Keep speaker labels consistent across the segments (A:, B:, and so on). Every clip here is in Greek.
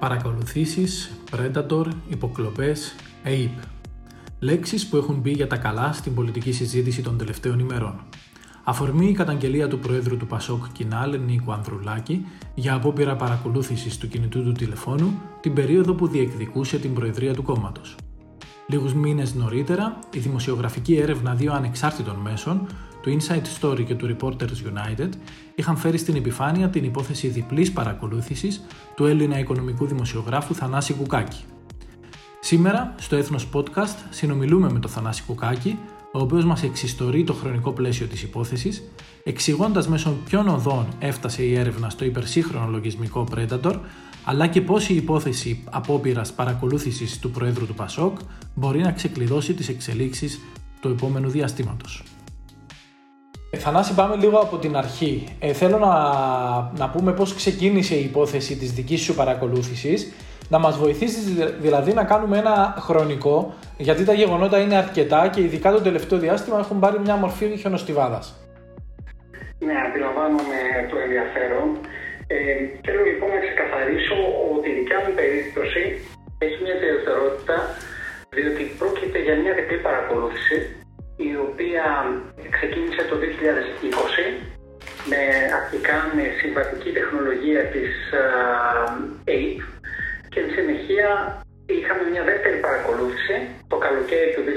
A: Παρακολουθήσεις, Predator, υποκλοπές, APE. Λέξεις που έχουν μπει για τα καλά στην πολιτική συζήτηση των τελευταίων ημερών. Αφορμή η καταγγελία του Προέδρου του Πασόκ Κινάλ Νίκου Ανδρουλάκη για απόπειρα παρακολούθησης του κινητού του τηλεφώνου την περίοδο που διεκδικούσε την Προεδρία του κόμματος. Λίγους μήνες νωρίτερα, η δημοσιογραφική έρευνα δύο ανεξάρτητων μέσων του Inside Story και του Reporters United είχαν φέρει στην επιφάνεια την υπόθεση διπλής παρακολούθησης του Έλληνα οικονομικού δημοσιογράφου Θανάση Κουκάκη. Σήμερα, στο Έθνος Podcast, συνομιλούμε με τον Θανάση Κουκάκη, ο οποίος μας εξιστορεί το χρονικό πλαίσιο της υπόθεσης, εξηγώντας μέσω ποιων οδών έφτασε η έρευνα στο υπερσύγχρονο λογισμικό Predator, αλλά και πώς η υπόθεση απόπειρας παρακολούθησης του Προέδρου του Πασόκ μπορεί να ξεκλειδώσει τις εξελίξεις του επόμενου διαστήματος. Ε, Θανάση, πάμε λίγο από την αρχή. Ε, θέλω να, να πούμε πώς ξεκίνησε η υπόθεση της δικής σου παρακολούθησης, να μας βοηθήσεις δηλαδή να κάνουμε ένα χρονικό, γιατί τα γεγονότα είναι αρκετά και ειδικά το τελευταίο διάστημα έχουν πάρει μια μορφή χιονοστιβάδας.
B: Ναι, αντιλαμβάνομαι το ενδιαφέρον. Ε, θέλω λοιπόν να ξεκαθαρίσω ότι η δικιά μου περίπτωση έχει μια ιδιαιτερότητα, διότι πρόκειται για μια διπλή παρακολούθηση η οποία ξεκίνησε το 2020 με αρχικά με συμβατική τεχνολογία της APE και εν συνεχεία είχαμε μια δεύτερη παρακολούθηση το καλοκαίρι του 2021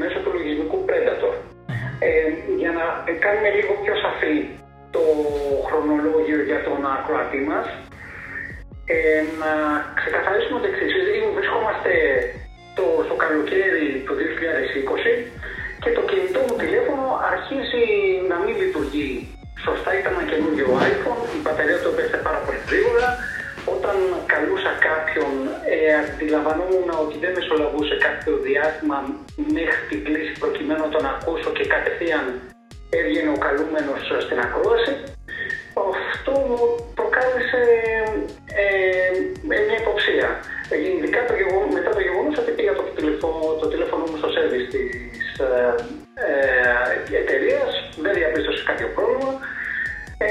B: μέσω του λογισμικού Predator. Ε, για να κάνουμε λίγο πιο σαφή το χρονολόγιο για τον ακροατή μας, ε, να ξεκαθαρίσουμε το εξής. Βρισκόμαστε το, στο καλοκαίρι του 2020 και το κινητό μου τηλέφωνο αρχίζει να μην λειτουργεί σωστά. Ήταν ένα καινούργιο iPhone, η μπαταρία του έπεσε πάρα πολύ γρήγορα. Όταν καλούσα κάποιον, ε, αντιλαμβανόμουν ότι δεν μεσολαβούσε κάποιο διάστημα μέχρι την κλίση προκειμένου να τον ακούσω και κατευθείαν έβγαινε ο καλούμενος στην ακρόαση. Αυτό μου προκάλεσε ε, μια υποψία. Ειδικά το γεγονό, μετά το γεγονός ότι πήγα το τηλέφωνο, το τηλέφωνο μου στο σερβις της ε, ε, εταιρείας, δεν διαπίστωσε κάποιο πρόβλημα. Ε,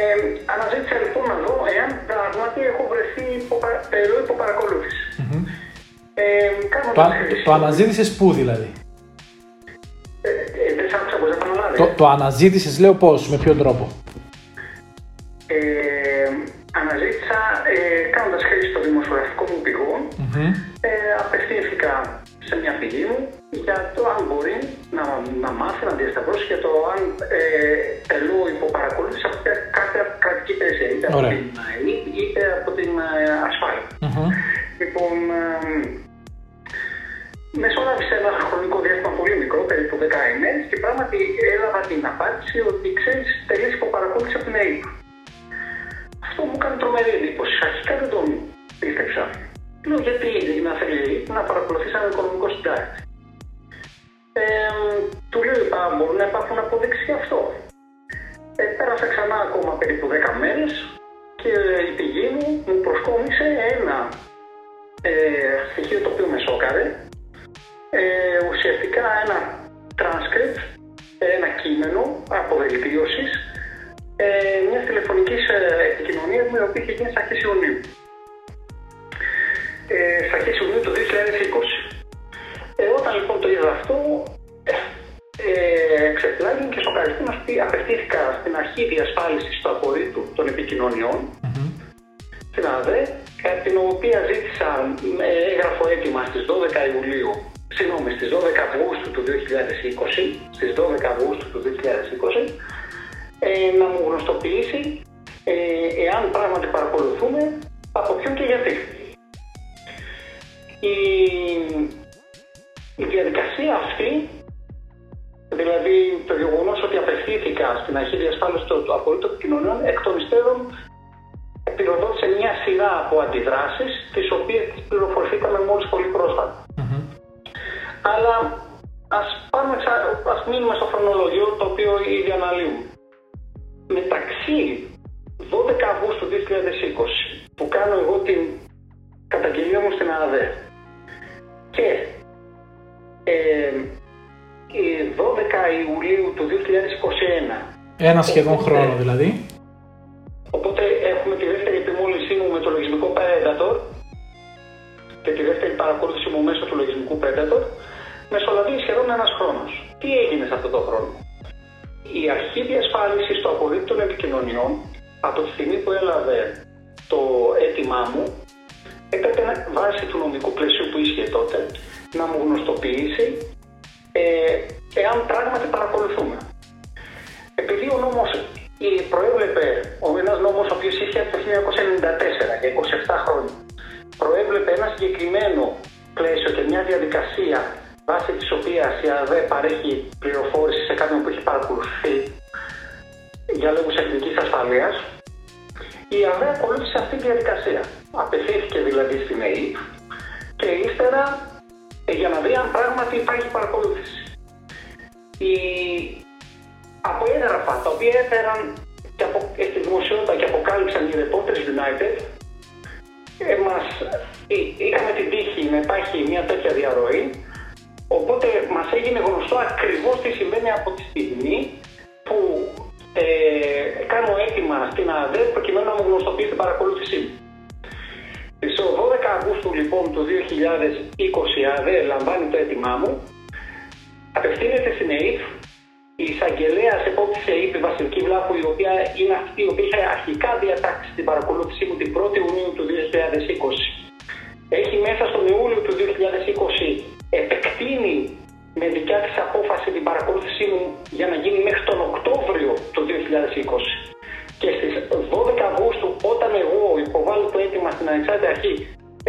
B: αναζήτησα λοιπόν να δω εάν πράγματι έχω βρεθεί υπό, υπό παρακολούθηση. Mm-hmm. Ε,
A: το, το αναζήτησες πού δηλαδή;
B: Ε, ε, δεν σ' άκουσα πώς επαναλάβει.
A: Το, το αναζήτησες, λέω πώς, με ποιον τρόπο;
B: Το αν ε, τελώ υποπαρακολούθηση από κάποια κρατική υπηρεσία, είτε από την ΑΕΗ είτε από την ε, ασφάλεια. Mm-hmm. Λοιπόν, ε, μεσολάβησε ένα χρονικό διάστημα πολύ μικρό, περίπου 10 ημέρες, και πράγματι έλαβα την απάντηση ότι ξέρεις, τελεί υποπαρακολούθηση από την ΑΕΗ. Αυτό μου κάνει τρομερή εντύπωση. Αρχικά δεν τον πίστεψα. Λέω γιατί να θέλει να παρακολουθήσει ένα οικονομικό συντάκτη; Ε, του λέω είπα, μπορούν να υπάρχουν αποδείξεις γι' αυτό. Ε, πέρασα ξανά ακόμα περίπου 10 μέρες και η πηγή μου μου προσκόμισε ένα ε, στοιχείο το οποίο με σώκαρε. Ε, ουσιαστικά ένα transcript, ένα κείμενο αποδελτίωσης ε, μια τηλεφωνική ε, επικοινωνία η οποία είχε γίνει στα αρχέ Ιουνίου. Ε, στα αρχέ Ιουνίου του 2020. Ε, όταν λοιπόν το είδα αυτό, ε, ξεπλάγει και σοκαριστή αυτή απευθύνθηκα στην αρχή διασφάλισης του απορρίτου των επικοινωνιών, mm-hmm. στην ΑΔΕ, την οποία ζήτησα έγγραφο έτοιμα στις 12 Ιουλίου, συγγνώμη, στις 12 Αυγούστου του 2020, στις 12 Αυγούστου του 2020, ε, να μου γνωστοποιήσει ε, εάν πράγματι παρακολουθούμε από ποιον και γιατί. Η, η διαδικασία αυτή, δηλαδή το γεγονός ότι απευθύνθηκα στην αρχή διασφάλισης του, του απολύτου κοινωνιών, εκ των υστέρων πυροδότησε μια σειρά από αντιδράσεις, τις οποίες πληροφορηθήκαμε μόλις πολύ πρόσφατα. Mm-hmm. Αλλά ας, πάμε, ας μείνουμε στο χρονολογιό το οποίο ήδη αναλύουμε μεταξύ 12 Αυγούστου 2020 που κάνω εγώ την καταγγελία μου στην ΑΔΕ και ε, 12 Ιουλίου του 2021
A: ένα σχεδόν οπότε, χρόνο δηλαδή
B: οπότε έχουμε τη δεύτερη επιμόλυνσή μου με το λογισμικό Predator και τη δεύτερη παρακολούθηση μου μέσω του λογισμικού Predator, μεσολαβεί σχεδόν ένας χρόνος. Τι έγινε σε αυτό το χρόνο; Η αρχή διασφάλισης του απορρίτου των επικοινωνιών, από τη στιγμή που έλαβε το αίτημά μου, έπρεπε βάσει του νομικού πλαισίου που ίσχυε τότε να μου γνωστοποιήσει ε, εάν πράγματι παρακολουθούμε. Επειδή ο νόμος προέβλεπε, ο ένας νόμος ο οποίος ίσχυε από το 1994 για 27 χρόνια, προέβλεπε ένα συγκεκριμένο πλαίσιο και μια διαδικασία βάσει της οποίας η ΑΔΕ παρέχει πληροφόρηση σε κάποιον που έχει παρακολουθεί για λόγους εθνικής ασφαλείας, η ΑΔΕ ακολούθησε αυτή τη διαδικασία. Απευθύνθηκε δηλαδή στην ΕΕΠ και ύστερα ε, για να δει αν πράγματι υπάρχει παρακολούθηση. Η... Από έγγραφα τα οποία έφεραν και απο... Ε, στη δημοσιότητα και αποκάλυψαν οι Reporters United, ε, μας... Ε, είχαμε την τύχη να υπάρχει μια τέτοια διαρροή, οπότε μας έγινε γνωστό ακριβώς τι συμβαίνει από τη στιγμή που ε, κάνω έτοιμα στην ΑΔΕ προκειμένου να μου γνωστοποιήσει την παρακολούθησή μου. Στο 12 Αυγούστου λοιπόν του 2020 ΑΔΕ λαμβάνει το έτοιμά μου, απευθύνεται στην ΕΕΠ, η εισαγγελέα επόπτη ΕΕΠ, η Βασιλική Βλάχου, η οποία είναι αυτή η οποία είχε αρχικά διατάξει την παρακολούθησή μου την 1η Ιουνίου του 2020. Έχει μέσα στον Ιούλιο του 2020 επεκτείνει με δικιά της απόφαση την παρακολούθησή μου για να γίνει μέχρι τον Οκτώβριο του 2020 και στις 12 Αυγούστου, όταν στην Ανεξάρτητη Αρχή,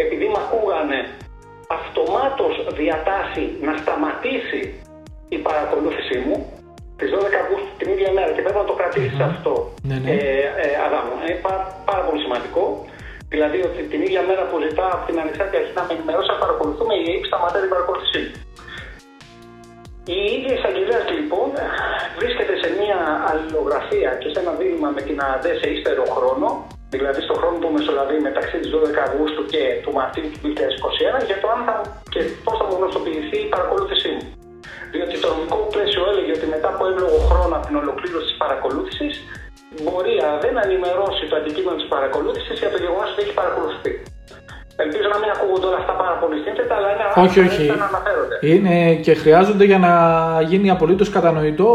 B: επειδή με ακούγανε, αυτομάτως διατάσει να σταματήσει η παρακολούθησή μου, τις 12 Αυγούστου την ίδια μέρα και πρέπει να το κρατησει αυτό.
A: Ναι, ναι.
B: Ε, ε, Αδάμου. Είναι πάρα, πάρα πολύ σημαντικό. Δηλαδή ότι την ίδια μέρα που ζητά από την Ανεξάρτητη Αρχή να με ενημερώσει, να παρακολουθούμε, η ΑΕΠ σταματάει την παρακολούθησή μου. Η ίδια εισαγγελέα λοιπόν βρίσκεται σε μια αλληλογραφία και σε ένα δίλημα με την ΑΔΕ σε ύστερο χρόνο, δηλαδή στο χρόνο που μεσολαβεί μεταξύ της 12 Αυγούστου και του Μαρτίου του 2021, για το αν θα και πώς θα μου γνωστοποιηθεί η παρακολούθησή μου. Διότι το νομικό πλαίσιο έλεγε ότι μετά από εύλογο χρόνο από την ολοκλήρωση της παρακολούθησης, μπορεί η ΑΔΕ να ενημερώσει το αντικείμενο της παρακολούθησης για το γεγονός ότι έχει παρακολουθεί. Ελπίζω να μην ακούγονται όλα αυτά πάρα πολύ σύνθετα, αλλά είναι
A: όχι, όχι.
B: να αναφέρονται.
A: Είναι και χρειάζονται για να γίνει απολύτως κατανοητό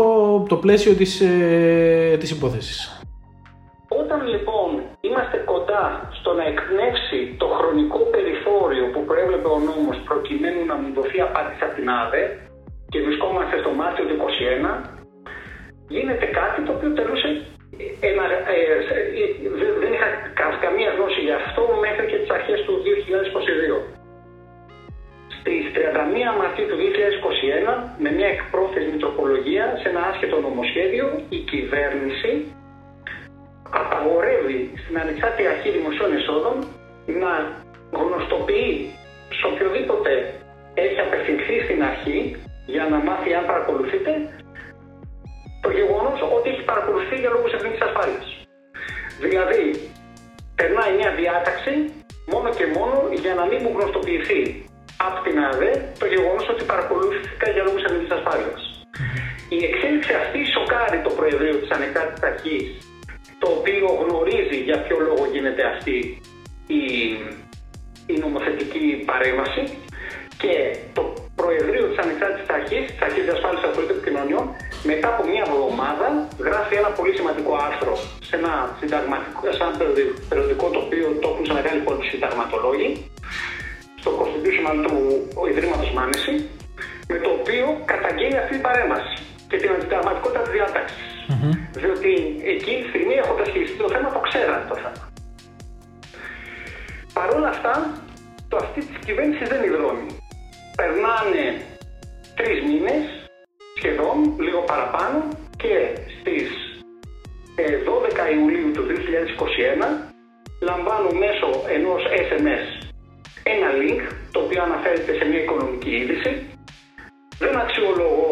A: το πλαίσιο της, ε, της υπόθεσης.
B: Όταν λοιπόν είμαστε κοντά στο να εκπνεύσει το χρονικό περιθώριο που προέβλεπε ο νόμος προκειμένου να μου δοθεί απάντηση από την ΑΔΕ και βρισκόμαστε στο Μάρτιο του 2021, γίνεται κάτι το οποίο τελούσε ένα, ε, ε, δεν είχα καμία γνώση γι' αυτό μέχρι και τις αρχές του 2022. Στις 31 Μαρτίου του 2021, με μια εκπρόθεσμη τροπολογία σε ένα άσχετο νομοσχέδιο, η κυβέρνηση απαγορεύει στην Ανεξάρτητη Αρχή Δημοσίων Εσόδων να γνωστοποιεί σε οποιοδήποτε έχει απευθυνθεί στην αρχή για να μάθει αν παρακολουθείτε το γεγονός ότι έχει παρακολουθεί για λόγους εθνικής ασφάλειας. Δηλαδή, περνάει μια διάταξη μόνο και μόνο για να μην μου γνωστοποιηθεί από την ΑΔΕ το γεγονός ότι παρακολουθήθηκα για λόγους εθνικής ασφάλειας. Η εξέλιξη αυτή σοκάρει το Προεδρείο της Ανεξάρτητης Αρχής, το οποίο γνωρίζει για ποιο λόγο γίνεται αυτή η, η νομοθετική παρέμβαση και το Προεδρείο της Ανεξάρτητης Αρχής, της Αρχής Διασφάλισης Απολύτων Επικοινωνιών, μετά από μία εβδομάδα γράφει ένα πολύ σημαντικό άρθρο σε ένα, συνταγματικό, σε ένα περιοδικό το οποίο το έχουν σε μεγάλη πόλη συνταγματολόγοι, στο Constitutional του Ιδρύματος Μάνεση, με το οποίο καταγγέλει αυτή την παρέμβαση και την αντιταγματικότητα της διάταξης. Mm-hmm. Διότι εκείνη τη στιγμή έχοντα χειριστεί το θέμα, το ξέρανε το θέμα. Παρ' όλα αυτά, το αυτή της κυβέρνησης δεν υδρώνει. Περνάνε τρεις μήνες σχεδόν, λίγο παραπάνω και στις 12 ε, Ιουλίου του 2021 λαμβάνω μέσω ενός SMS ένα link το οποίο αναφέρεται σε μια οικονομική είδηση. Δεν αξιολογώ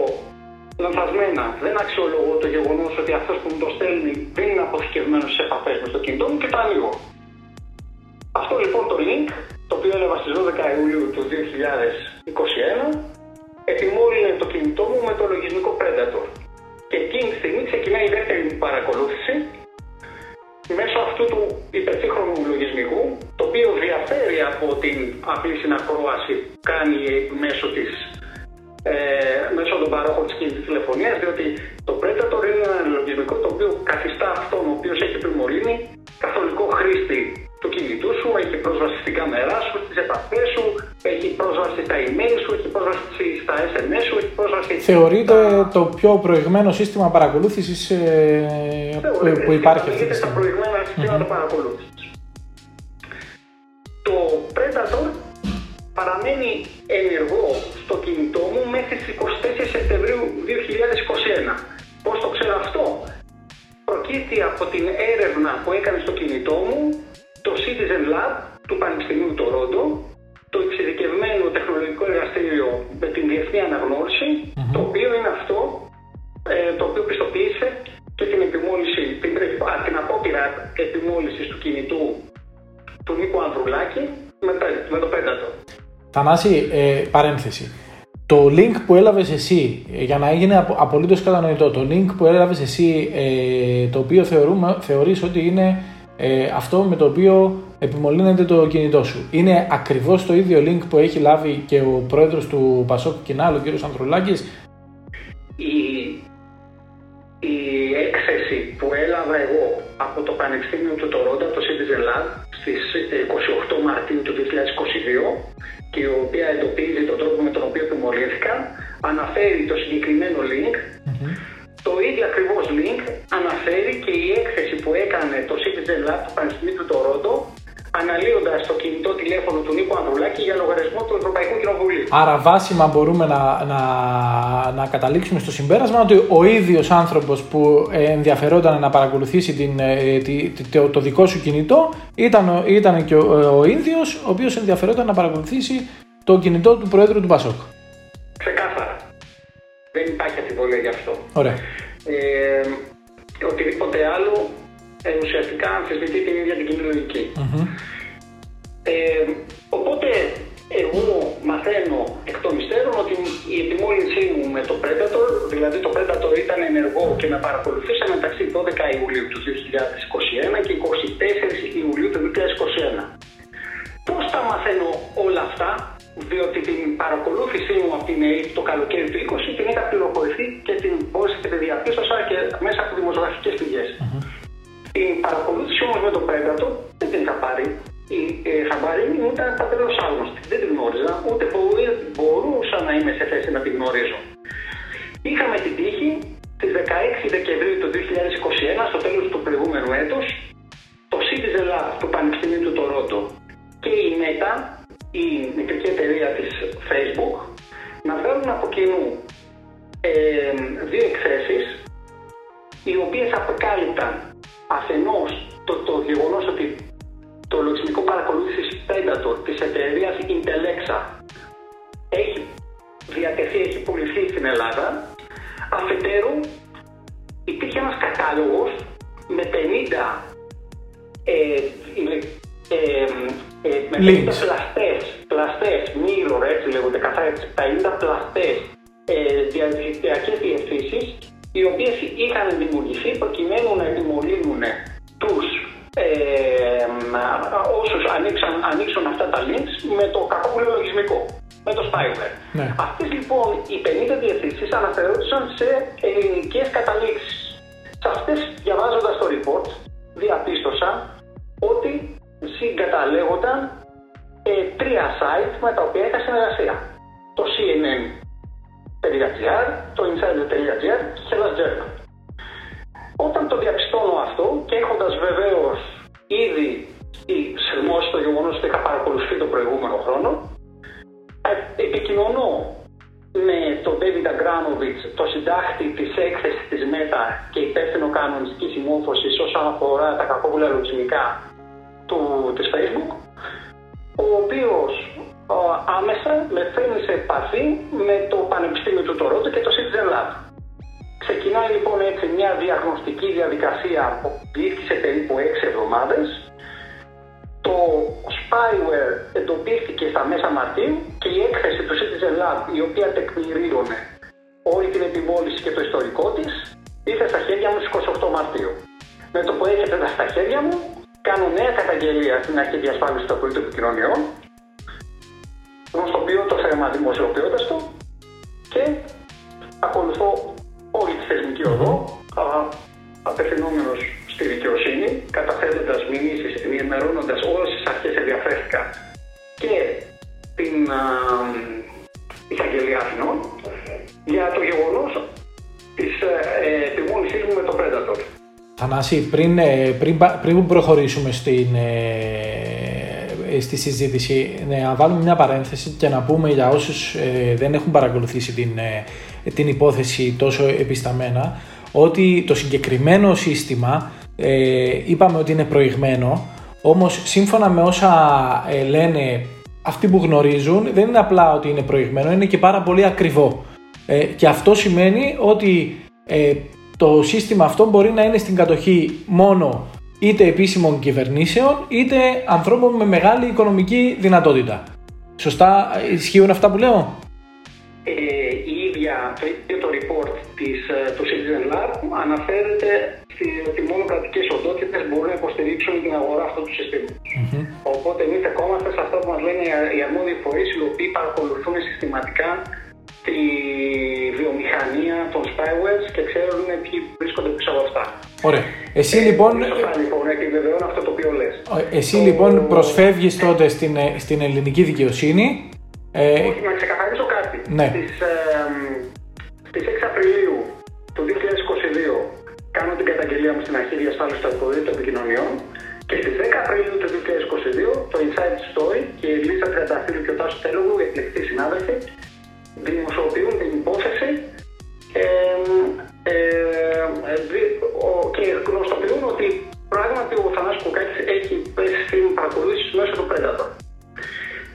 B: λανθασμένα, δεν αξιολογώ το γεγονός ότι αυτός που μου το στέλνει δεν είναι αποθηκευμένος σε επαφές με το κινητό μου και το ανοίγω. Αυτό λοιπόν το link, το οποίο έλαβα στις 12 Ιουλίου του 2021, επιμόλυνε το κινητό μου με το λογισμικό Predator. Και εκείνη τη στιγμή ξεκινάει η δεύτερη μου παρακολούθηση μέσω αυτού του υπερσύγχρονου λογισμικού, το οποίο διαθέτει από την απλή συνακρόαση που κάνει μέσω της ε, μέσω των παρόχων της κινητής τηλεφωνίας, διότι το Predator είναι ένα λογισμικό το οποίο καθιστά αυτόν ο οποίος έχει επιμολύνει καθολικό χρήστη του κινητού σου, έχει πρόσβαση στην κάμερά σου, στις επαφές σου, έχει πρόσβαση στα email σου, έχει πρόσβαση στα SMS σου, έχει πρόσβαση.
A: Θεωρείται το πιο προηγμένο σύστημα παρακολούθησης ε, που υπάρχει αυτή τη
B: στιγμή. τα προηγμένα συστήματα mm-hmm. παρακολούθησης. Το Predator παραμένει ενεργό στο κινητό μου μέχρι τις 24 Σεπτεμβρίου 2021. Πώς το ξέρω αυτό; Προκύπτει από την έρευνα που έκανε στο κινητό μου το Citizen Lab του Πανεπιστημίου Τορόντο, το εξειδικευμένο τεχνολογικό εργαστήριο με την διεθνή το οποίο είναι αυτό ε, το οποίο πιστοποίησε και την επιμόλυση, την, την απόπειρα επιμόλυσης του κινητού του Νίκου Ανδρουλάκη
A: Θανάση, ε, παρένθεση. Το link που έλαβες εσύ, ε, για να έγινε απολύτως κατανοητό, το link που έλαβες εσύ, ε, το οποίο θεωρούμε, θεωρείς ότι είναι ε, αυτό με το οποίο επιμολύνεται το κινητό σου. Είναι ακριβώς το ίδιο link που έχει λάβει και ο πρόεδρος του Πασόκ Κινάλ, ο κύριος Ανδρουλάκης;
B: Η, η έκθεση που έλαβα εγώ από το Πανεπιστήμιο του Τορόντα, το Citizen Lab, στις 28 Μαρτίου του 2022, και η οποία εντοπίζει τον τρόπο με τον οποίο επιμολύνθηκαν, αναφέρει το συγκεκριμένο link. Το ίδιο ακριβώς link αναφέρει και η έκθεση που έκανε το Citizen Lab του Πανεπιστημίου του Τορόντο, αναλύοντας το κινητό τηλέφωνο του Νίκο Ανδρουλάκη για λογαριασμό του Ευρωπαϊκού Κοινοβουλίου.
A: Άρα, βάσιμα μπορούμε να, να, να καταλήξουμε στο συμπέρασμα ότι ο ίδιος άνθρωπος που ενδιαφερόταν να παρακολουθήσει την, ε, το, το δικό σου κινητό ήταν, ήταν και ο, ο ίδιος ο οποίος ενδιαφερόταν να παρακολουθήσει το κινητό του Προέδρου του Πασόκ.
B: Ξεκάθαρα. Δεν υπάρχει αμφιβολία γι' αυτό.
A: Ωραία.
B: Ε, οτιδήποτε άλλο ε, ουσιαστικά αμφισβητεί την ίδια την κοινή λογική. Ε, οπότε εγώ μαθαίνω εκ των υστέρων ότι η επιμόλυνσή μου με το Predator, δηλαδή το Predator ήταν ενεργό και με παρακολουθούσε μεταξύ 12 Ιουλίου του ε, όσους ανοίξαν, ανοίξουν αυτά τα links με το κακόπουλο λογισμικό, με το spyware. Ναι. Αυτές λοιπόν οι 50 διευθύνσεις αναφερόντουσαν σε ελληνικές καταλήξεις. Σε αυτές διαβάζοντας το report διαπίστωσα ότι συγκαταλέγονταν ε, τρία site με τα οποία είχα συνεργασία. Το CNN το insider.gr και Hellas German. Όταν το διαπιστώνω αυτό και έχοντας βεβαίως ήδη σερμώσει το γεγονός ότι είχα παρακολουθεί το προηγούμενο χρόνο, ε, επικοινωνώ με τον David Agramovich, το συντάχτη της έκθεσης της ΜΕΤΑ και υπεύθυνο κανονιστικής συμμόρφωσης όσον αφορά τα κακόβουλα λογισμικά του, της Facebook, ο οποίος άμεσα με φέρνει σε επαφή με το Πανεπιστήμιο του Τωρότο και το Citizen Lab. Ξεκινάει λοιπόν έτσι μια διαγνωστική διαδικασία που διήρκησε περίπου 6 εβδομάδες. Το spyware εντοπίστηκε στα μέσα Μαρτίου και η έκθεση του Citizen Lab η οποία τεκμηρίωνε όλη την επιμόλυση και το ιστορικό της ήρθε στα χέρια μου στις 28 Μαρτίου. Με το που έρχεται στα χέρια μου κάνω νέα καταγγελία στην αρχή διασφάλισης των πολιτικών επικοινωνιών γνωστοποιώ το θέμα δημοσιοποιώντας το και ακολουθώ όλη τη θεσμική οδό, απευθυνόμενος στη δικαιοσύνη, καταθέτοντας μηνύσεις, ενημερώνοντας όλες τις αρχές ενδιαφέρθηκα και την εισαγγελία Αθηνών για το γεγονός της ε, επιμόνησής μου με το Predator.
A: Θανάση, πριν, ε, πριν, πριν προχωρήσουμε στην, ε, στη συζήτηση, να βάλουμε μια παρένθεση και να πούμε για όσους δεν έχουν παρακολουθήσει την, την υπόθεση τόσο επισταμένα, ότι το συγκεκριμένο σύστημα είπαμε ότι είναι προηγμένο, όμως σύμφωνα με όσα λένε αυτοί που γνωρίζουν, δεν είναι απλά ότι είναι προηγμένο, είναι και πάρα πολύ ακριβό. και αυτό σημαίνει ότι το σύστημα αυτό μπορεί να είναι στην κατοχή μόνο είτε επίσημων κυβερνήσεων είτε ανθρώπων με μεγάλη οικονομική δυνατότητα. Σωστά ισχύουν αυτά που λέω;
B: Ε, η ίδια, το ίδιο το report της, ε, του Citizen Lab αναφέρεται ότι μόνο κρατικές οντότητες μπορούν να υποστηρίξουν την αγορά αυτού του συστήματος. Mm-hmm. Οπότε εμείς δεκόμαστε σε αυτό που μας λένε οι αρμόδιοι φορείς, οι οποίοι παρακολουθούν συστηματικά τη βιομηχανία των spywares και ξέρουν ποιοι βρίσκονται πίσω από αυτά.
A: Ωραία. Εσύ ε, λοιπόν.
B: Σωστά λοιπόν, επιβεβαιώνω αυτό το οποίο λες.
A: Εσύ λοιπόν προσφεύγεις τότε στην, ε, στην ελληνική δικαιοσύνη.
B: Ε... Όχι, να ξεκαθαρίσω κάτι.
A: Ναι.
B: Στις, ε, στις 6 Απριλίου του 2022 κάνω την καταγγελία μου στην αρχή διασφάλισης του των επικοινωνιών και στις 10 Απριλίου του 2022 το Inside Story και η Λίστα Τριανταφύλου και ο Τάσος Τέλογου, εκλεκτοί συνάδελφοι, δημοσιοποιούν την υπόθεση ε, ε, και γνωστοποιούν ότι πράγματι ο Θανάσης Κουκάκης έχει πέσει στην παρακολούθηση μέσω του Predator.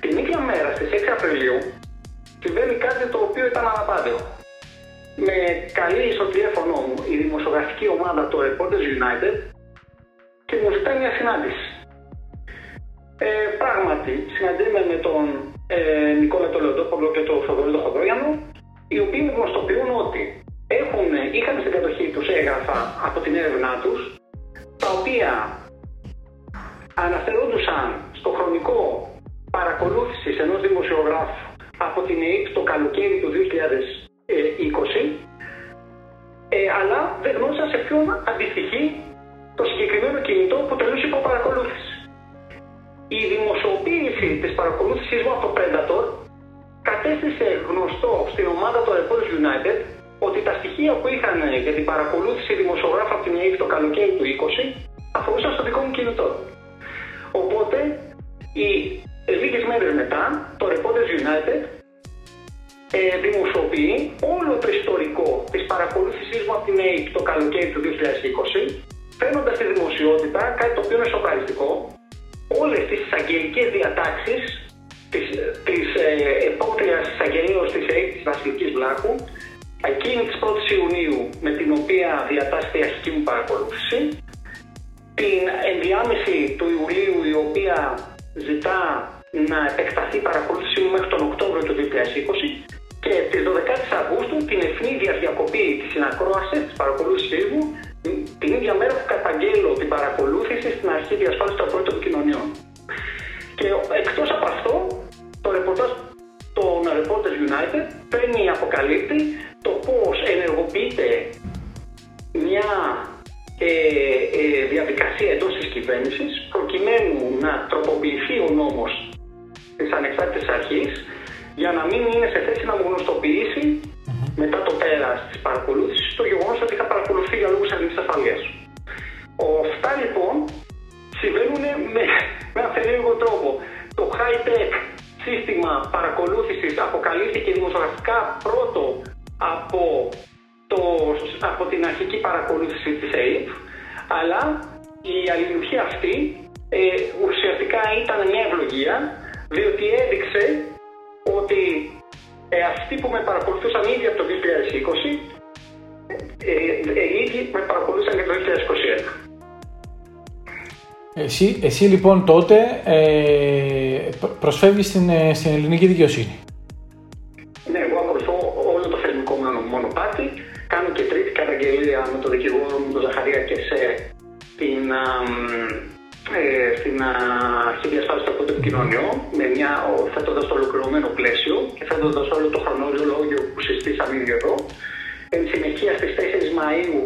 B: Την ίδια μέρα, στις 6 Απριλίου, συμβαίνει κάτι το οποίο ήταν αναπάντηχο. Με καλή στο τηλέφωνο μου η δημοσιογραφική ομάδα του Reporters United και μου ζητάει μια συνάντηση. Ε, πράγματι, συναντήμαι με τον ε, Νικόλα Τολεοντόπολο και τον Θοδωρή Χοδρόγιανο, οι οποίοι μου γνωστοποιούν ότι έχουν, είχαν στην κατοχή τους έγγραφα από την έρευνά τους, τα οποία αναφερόντουσαν στο χρονικό παρακολούθησης ενός δημοσιογράφου από την ΕΕΠ το καλοκαίρι του 2020, ε, αλλά δεν γνώρισαν σε ποιον αντιστοιχεί το συγκεκριμένο κινητό που τελούσε υπό παρακολούθηση η δημοσιοποίηση της παρακολούθησή μου από το Predator κατέστησε γνωστό στην ομάδα του Reporters United ότι τα στοιχεία που είχαν για την παρακολούθηση δημοσιογράφου από την ΑΕΠ το καλοκαίρι του 20 αφορούσαν στο δικό μου κινητό. Οπότε, οι λίγες μέρες μετά, το Reporters United ε, δημοσιοποιεί όλο το ιστορικό της παρακολούθησής μου από την ΑΕΠ το καλοκαίρι του 2020, φαίνοντα στη δημοσιότητα κάτι το οποίο είναι σοκαριστικό, όλες τις εισαγγελικές διατάξεις της, της ε, επόμενης εισαγγελίας της ΕΕ της Βασιλικής Βλάχου εκείνη της 1ης Ιουνίου με την οποία διατάσσεται η αρχική μου παρακολούθηση την ενδιάμεση του Ιουλίου η οποία ζητά να επεκταθεί η παρακολούθησή μου μέχρι τον Οκτώβριο του 2020 και τις 12 Αυγούστου την ευνίδια διακοπή της συνακρόασης της παρακολούθησής μου την ίδια μέρα που καταγγέλω την παρακολούθηση στην αρχή διασφάλισης των πρώτων κοινωνιών. Και εκτός από αυτό, το ρεπορτάζ των Reporters United παίρνει αποκαλύπτει το πώς ενεργοποιείται μια ε, ε, διαδικασία εντός της κυβέρνησης προκειμένου να τροποποιηθεί ο νόμος της ανεξάρτητης αρχής για να μην είναι σε θέση να μου γνωστοποιήσει μετά το πέρας της παρακολούθησης το γεγονός ότι είχα παρακολουθεί για λόγους εθνική ασφαλείας. Αυτά λοιπόν συμβαίνουν με, με ένα περίεργο τρόπο. Το high-tech σύστημα παρακολούθησης αποκαλύφθηκε δημοσιογραφικά πρώτο από, το, από την αρχική παρακολούθηση της ΑΕΠ, αλλά η αλληλουχία αυτή ε, ουσιαστικά ήταν μια ευλογία, διότι έδειξε ότι ε, αυτοί που με παρακολουθούσαν ήδη από το 2020, ε, ε, ήδη με παρακολουθούσαν και το 2021.
A: Εσύ, εσύ λοιπόν τότε ε, προσφεύγεις στην, ε, στην ελληνική δικαιοσύνη.
B: Ναι, εγώ ακολουθώ όλο το θεσμικό μονοπάτι. Κάνω και τρίτη καταγγελία με τον δικηγόρο μου, τον Ζαχαρία και σε την, ε, στην αρχή στο το επικοινωνιών, με μια, θέτοντα το ολοκληρωμένο πλαίσιο και θέτοντα όλο το χρονολόγιο που συστήσαμε ήδη εδώ. Εν συνεχεία στις 4 Μαου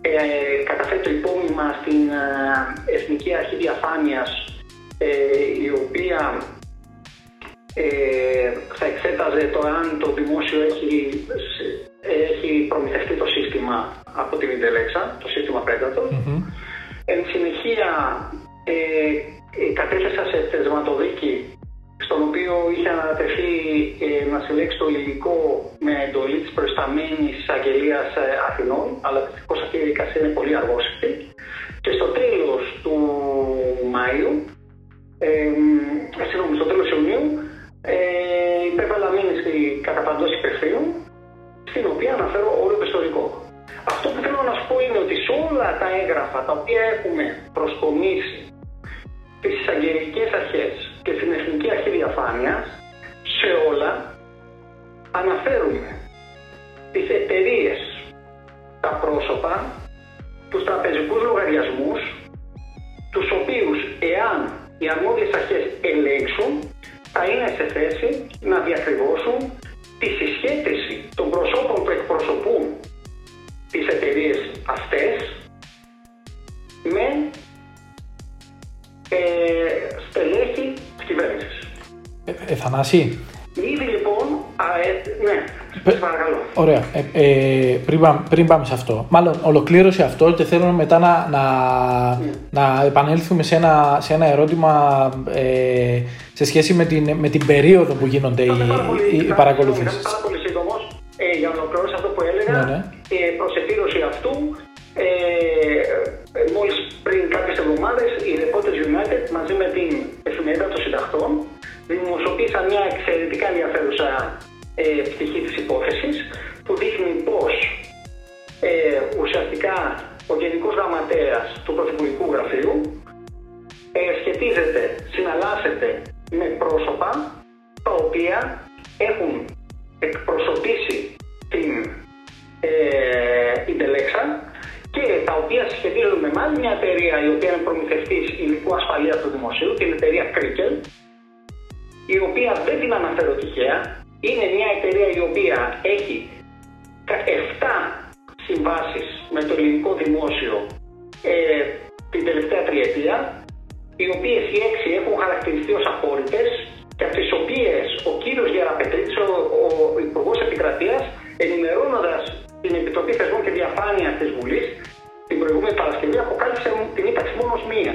B: ε, καταθέτει το υπόμνημα στην ε, Εθνική Αρχή Διαφάνειας ε, η οποία ε, θα εξέταζε το αν το δημόσιο έχει, έχει προμηθευτεί το σύστημα από την Ιντελέξα, το σύστημα Predator. Εν συνεχεία ε, κατέθεσα σε θεσματοδίκη στον οποίο είχε ανατεθεί ε, να συλλέξει το υλικό με εντολή της προϊσταμένης εισαγγελίας ε, Αθηνών, αλλά δυστυχώς αυτή η διαδικασία είναι πολύ αργόσυπτη. Και στο τέλος του Μαΐου, ε, συγγνώμη, στο τέλος Ιουνίου, ε, υπέβαλα μήνυση κατά παντός υπευθύνων, στην οποία αναφέρω όλο το ιστορικό. Αυτό που θέλω να σου πω είναι ότι σε όλα τα έγγραφα τα οποία έχουμε προσκομίσει τις εισαγγελικές αρχές και στην Εθνική Αρχή Διαφάνειας, σε όλα αναφέρουμε τις εταιρείες, τα πρόσωπα, τους τραπεζικούς λογαριασμούς, τους οποίους εάν οι αρμόδιες αρχές ελέγξουν, θα είναι σε θέση να διακριβώσουν τη συσχέτιση των προσώπων που εκπροσωπούν τις εταιρείες αυτές με ε, στελέχη της κυβέρνησης.
A: Ε, ε, Θανάση.
B: Ήδη λοιπόν, α, ε, ναι, Πε, παρακαλώ.
A: Ωραία. Ε, ε, πριν, πάμε, πριν πάμε σε αυτό, μάλλον ολοκλήρωσε αυτό και θέλω μετά να, να, ναι. να επανέλθουμε σε ένα, σε ένα ερώτημα ε, σε σχέση με την, με την περίοδο που γίνονται οι, οι, οι παρακολουθήσεις.
B: Πάρα πολύ σύντομος ε, για να ολοκληρώσω αυτό που έλεγα. Ναι, ναι. Ε, προς αυτού, ε, μόλις πριν κάποιες εβδομάδες οι Reporters United μαζί με την εφημερίδα των συνταχτών δημοσιοποίησαν μια εξαιρετικά ενδιαφέρουσα ε, πτυχή της υπόθεσης που δείχνει πως ε, ουσιαστικά ο Γενικός Γραμματέας του Πρωθυπουργικού Γραφείου ε, σχετίζεται, συναλλάσσεται με πρόσωπα τα οποία έχουν εκπροσωπήσει την ε, Ιντελέξα και τα οποία συσχετίζονται με άλλη μια εταιρεία η οποία είναι προμηθευτής υλικού ασφαλείας του δημοσίου, την εταιρεία Κρίκελ, η οποία δεν την αναφέρω τυχαία. Είναι μια εταιρεία η οποία έχει 7 συμβάσεις με το ελληνικό δημόσιο ε, την τελευταία τριετία, οι οποίες οι 6 έχουν χαρακτηριστεί ως απόρριτες και από τις οποίες ο κύριος Γεραπετρίτης, ο, ο Υπουργός Επικρατείας, ενημερώνοντας την Επιτροπή Θεσμών και Διαφάνειας της Βουλής την προηγούμενη Παρασκευή αποκάλυψε την ύπαρξη μόνο μία.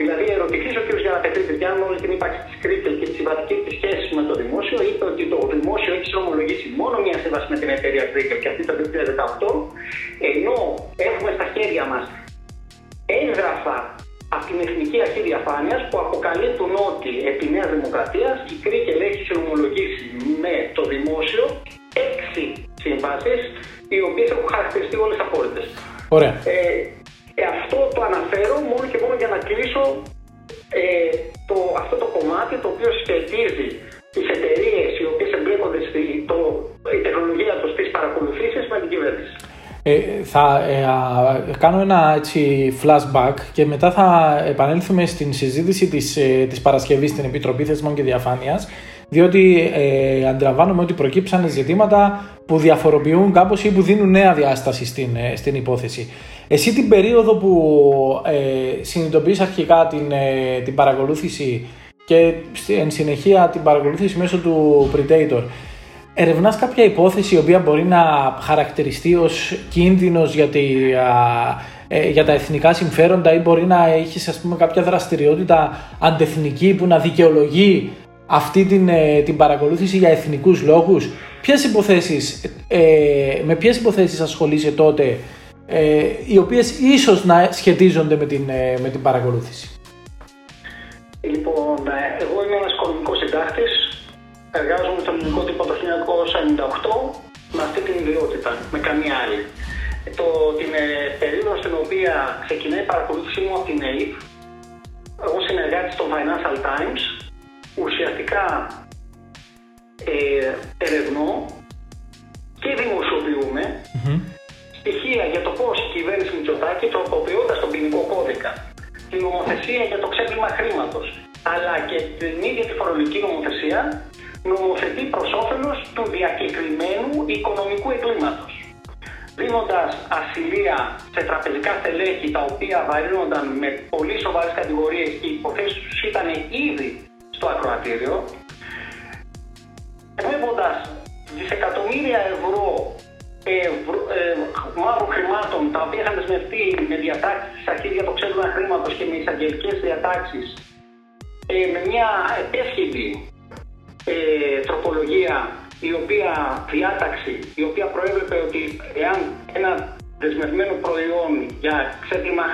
B: Δηλαδή, ερωτηθεί ο κ. Γιαναπετρίτη για αν όλη την ύπαρξη της Κρίκελ και της συμβατικής της σχέσης με το δημόσιο, είπε ότι το δημόσιο έχει συνομολογήσει μόνο μία σύμβαση με την εταιρεία Κρίκελ και αυτή το 2018, ενώ έχουμε στα χέρια μας έγγραφα από την Εθνική Αρχή Διαφάνειας που αποκαλύπτουν ότι επί Νέας Δημοκρατίας η Κρίκελ έχει συνομολογήσει με το δημόσιο έξι συμβάσεις οι οποίες έχουν χαρακτηριστεί όλες απόρριτε.
A: Ωραία.
B: Ε, ε, αυτό το αναφέρω μόνο και μόνο για να κλείσω ε, το, αυτό το κομμάτι το οποίο σχετίζει τις εταιρείες οι οποίες εμπλέκονται στη το, η τεχνολογία τους στις παρακολουθήσεις με την κυβέρνηση.
A: Ε, θα ε, κάνω ένα έτσι flashback και μετά θα επανέλθουμε στην συζήτηση της, ε, της Παρασκευής στην Επιτροπή Θεσμών και Διαφάνειας διότι ε, αντιλαμβάνομαι ότι προκύψαν ζητήματα που διαφοροποιούν κάπως ή που δίνουν νέα διάσταση στην, ε, στην υπόθεση. Εσύ την περίοδο που ε, συνειδητοποιείς αρχικά την, ε, την παρακολούθηση και εν συνεχεία την παρακολούθηση μέσω του Predator, ερευνάς κάποια υπόθεση η οποία μπορεί να χαρακτηριστεί ως κίνδυνος για, ε, για τα εθνικά συμφέροντα ή μπορεί να έχεις ας πούμε κάποια δραστηριότητα αντεθνική που να δικαιολογεί αυτή την, ε, την παρακολούθηση για εθνικούς λόγους. Ποιες υποθέσεις, ε, με ποιες υποθέσεις ασχολείσαι τότε ε, οι οποίες ίσως να σχετίζονται με την, ε, με την παρακολούθηση;
B: Λοιπόν, εγώ είμαι ένας οικονομικός συντάκτης. Εργάζομαι στον ελληνικό τύπο το 1998 με αυτή την ιδιότητα, με καμία άλλη. Το, την περίοδο στην οποία ξεκινάει η παρακολούθησή μου από την ΑΕΠ, εγώ συνεργάτης στο Financial Times, ουσιαστικά ε, ερευνώ και δημοσιοποιούμε στοιχεία για το πώς η κυβέρνηση Μητσοτάκη τροποποιώντας τον ποινικό κώδικα, την νομοθεσία για το ξέπλυμα χρήματος, αλλά και την ίδια τη φορολογική νομοθεσία νομοθετεί προς όφελος του διακεκριμένου οικονομικού εγκλήματος. Δίνοντας ασυλία σε τραπεζικά στελέχη τα οποία βαρύνονταν με πολύ σοβαρές κατηγορίες και οι υποθέσεις τους ήταν ήδη στο ακροατήριο, βλέποντας δισεκατομμύρια ευρώ ε, ε, μαύρων χρημάτων τα οποία είχαν δεσμευτεί με διατάξεις της αρχής για το ξέπλυμα χρήματος και με εισαγγελικές διατάξεις ε, με μια επέσχυτη ε, τροπολογία η οποία διάταξη, η οποία προέβλεπε ότι εάν ένα δεσμευμένο προϊόν για ξέπλυμα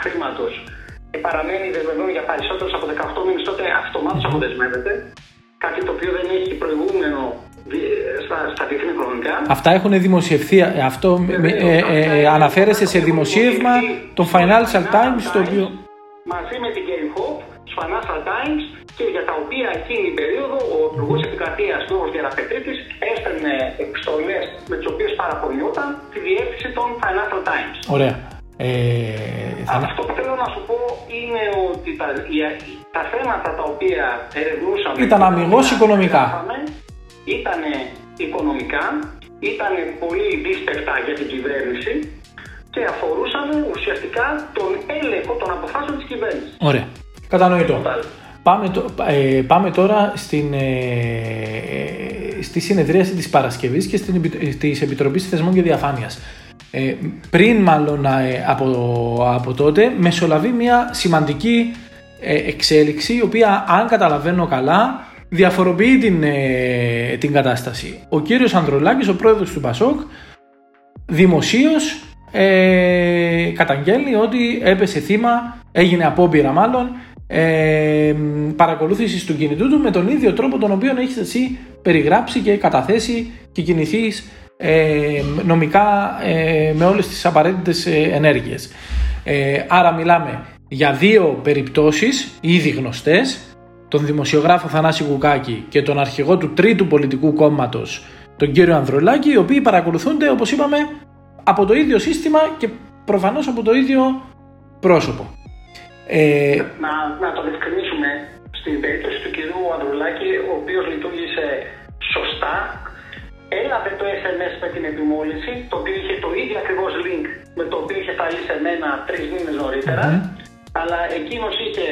B: χρήματο παραμένει δεσμευμένο για περισσότερους από 18 μήνες, τότε αυτομάτω αποδεσμεύεται. Κάτι το οποίο δεν έχει προηγούμενο στα, στα διεθνή χρονικά.
A: Αυτά έχουν δημοσιευθεί. Αυτό ε, ε, αναφέρεσε σε δημοσίευμα των Financial Times, το οποίο.
B: Μαζί με την Gary Hope, τους Financial Times και για τα οποία εκείνη την περίοδο ο Υπουργός Επικρατείας Νόβο Γεραπετρίτης έστελνε επιστολές με τις οποίες παραπονιόταν τη διεύθυνση των Financial Times.
A: Ωραία.
B: Ε, θα... Αυτό που θέλω να σου πω είναι ότι τα, τα θέματα τα οποία ερευνούσαμε
A: ήταν αμυγός οικονομικά.
B: Ήταν οικονομικά, ήταν πολύ δύσπευτα για την κυβέρνηση και αφορούσαν ουσιαστικά τον έλεγχο των αποφάσεων της κυβέρνησης.
A: Ωραία. Κατανοητό. Πάμε, ε, πάμε τώρα στην, ε, στη συνεδρίαση της Παρασκευής και στην, της Επιτροπής Θεσμών και Διαφάνειας. Ε, πριν μάλλον ε, από, από τότε μεσολαβεί μια σημαντική ε, εξέλιξη η οποία αν καταλαβαίνω καλά διαφοροποιεί την, την κατάσταση. Ο κύριος Ανδρολάκης, ο πρόεδρος του Πασόκ, δημοσίως ε, καταγγέλνει ότι έπεσε θύμα, έγινε απόπειρα μάλλον, ε, παρακολούθησης του κινητού του με τον ίδιο τρόπο τον οποίο έχεις εσύ περιγράψει και καταθέσει και κινηθείς ε, νομικά ε, με όλες τις απαραίτητες ε, ενέργειες. Ε, άρα μιλάμε για δύο περιπτώσεις ήδη γνωστές, τον δημοσιογράφο Θανάση Κουκάκη και τον αρχηγό του τρίτου πολιτικού κόμματος, τον κύριο Ανδρολάκη, οι οποίοι παρακολουθούνται όπως είπαμε από το ίδιο σύστημα και προφανώς από το ίδιο πρόσωπο.
B: Ε... Να, να το διευκρινίσουμε στην περίπτωση του κυρίου Ανδρουλάκη, ο οποίος λειτουργήσε σωστά, έλαβε το SMS με την επιμόλυνση, το οποίο είχε το ίδιο ακριβώς link με το οποίο είχε σταλεί σε μένα τρεις μήνες νωρίτερα, αλλά εκείνος είχε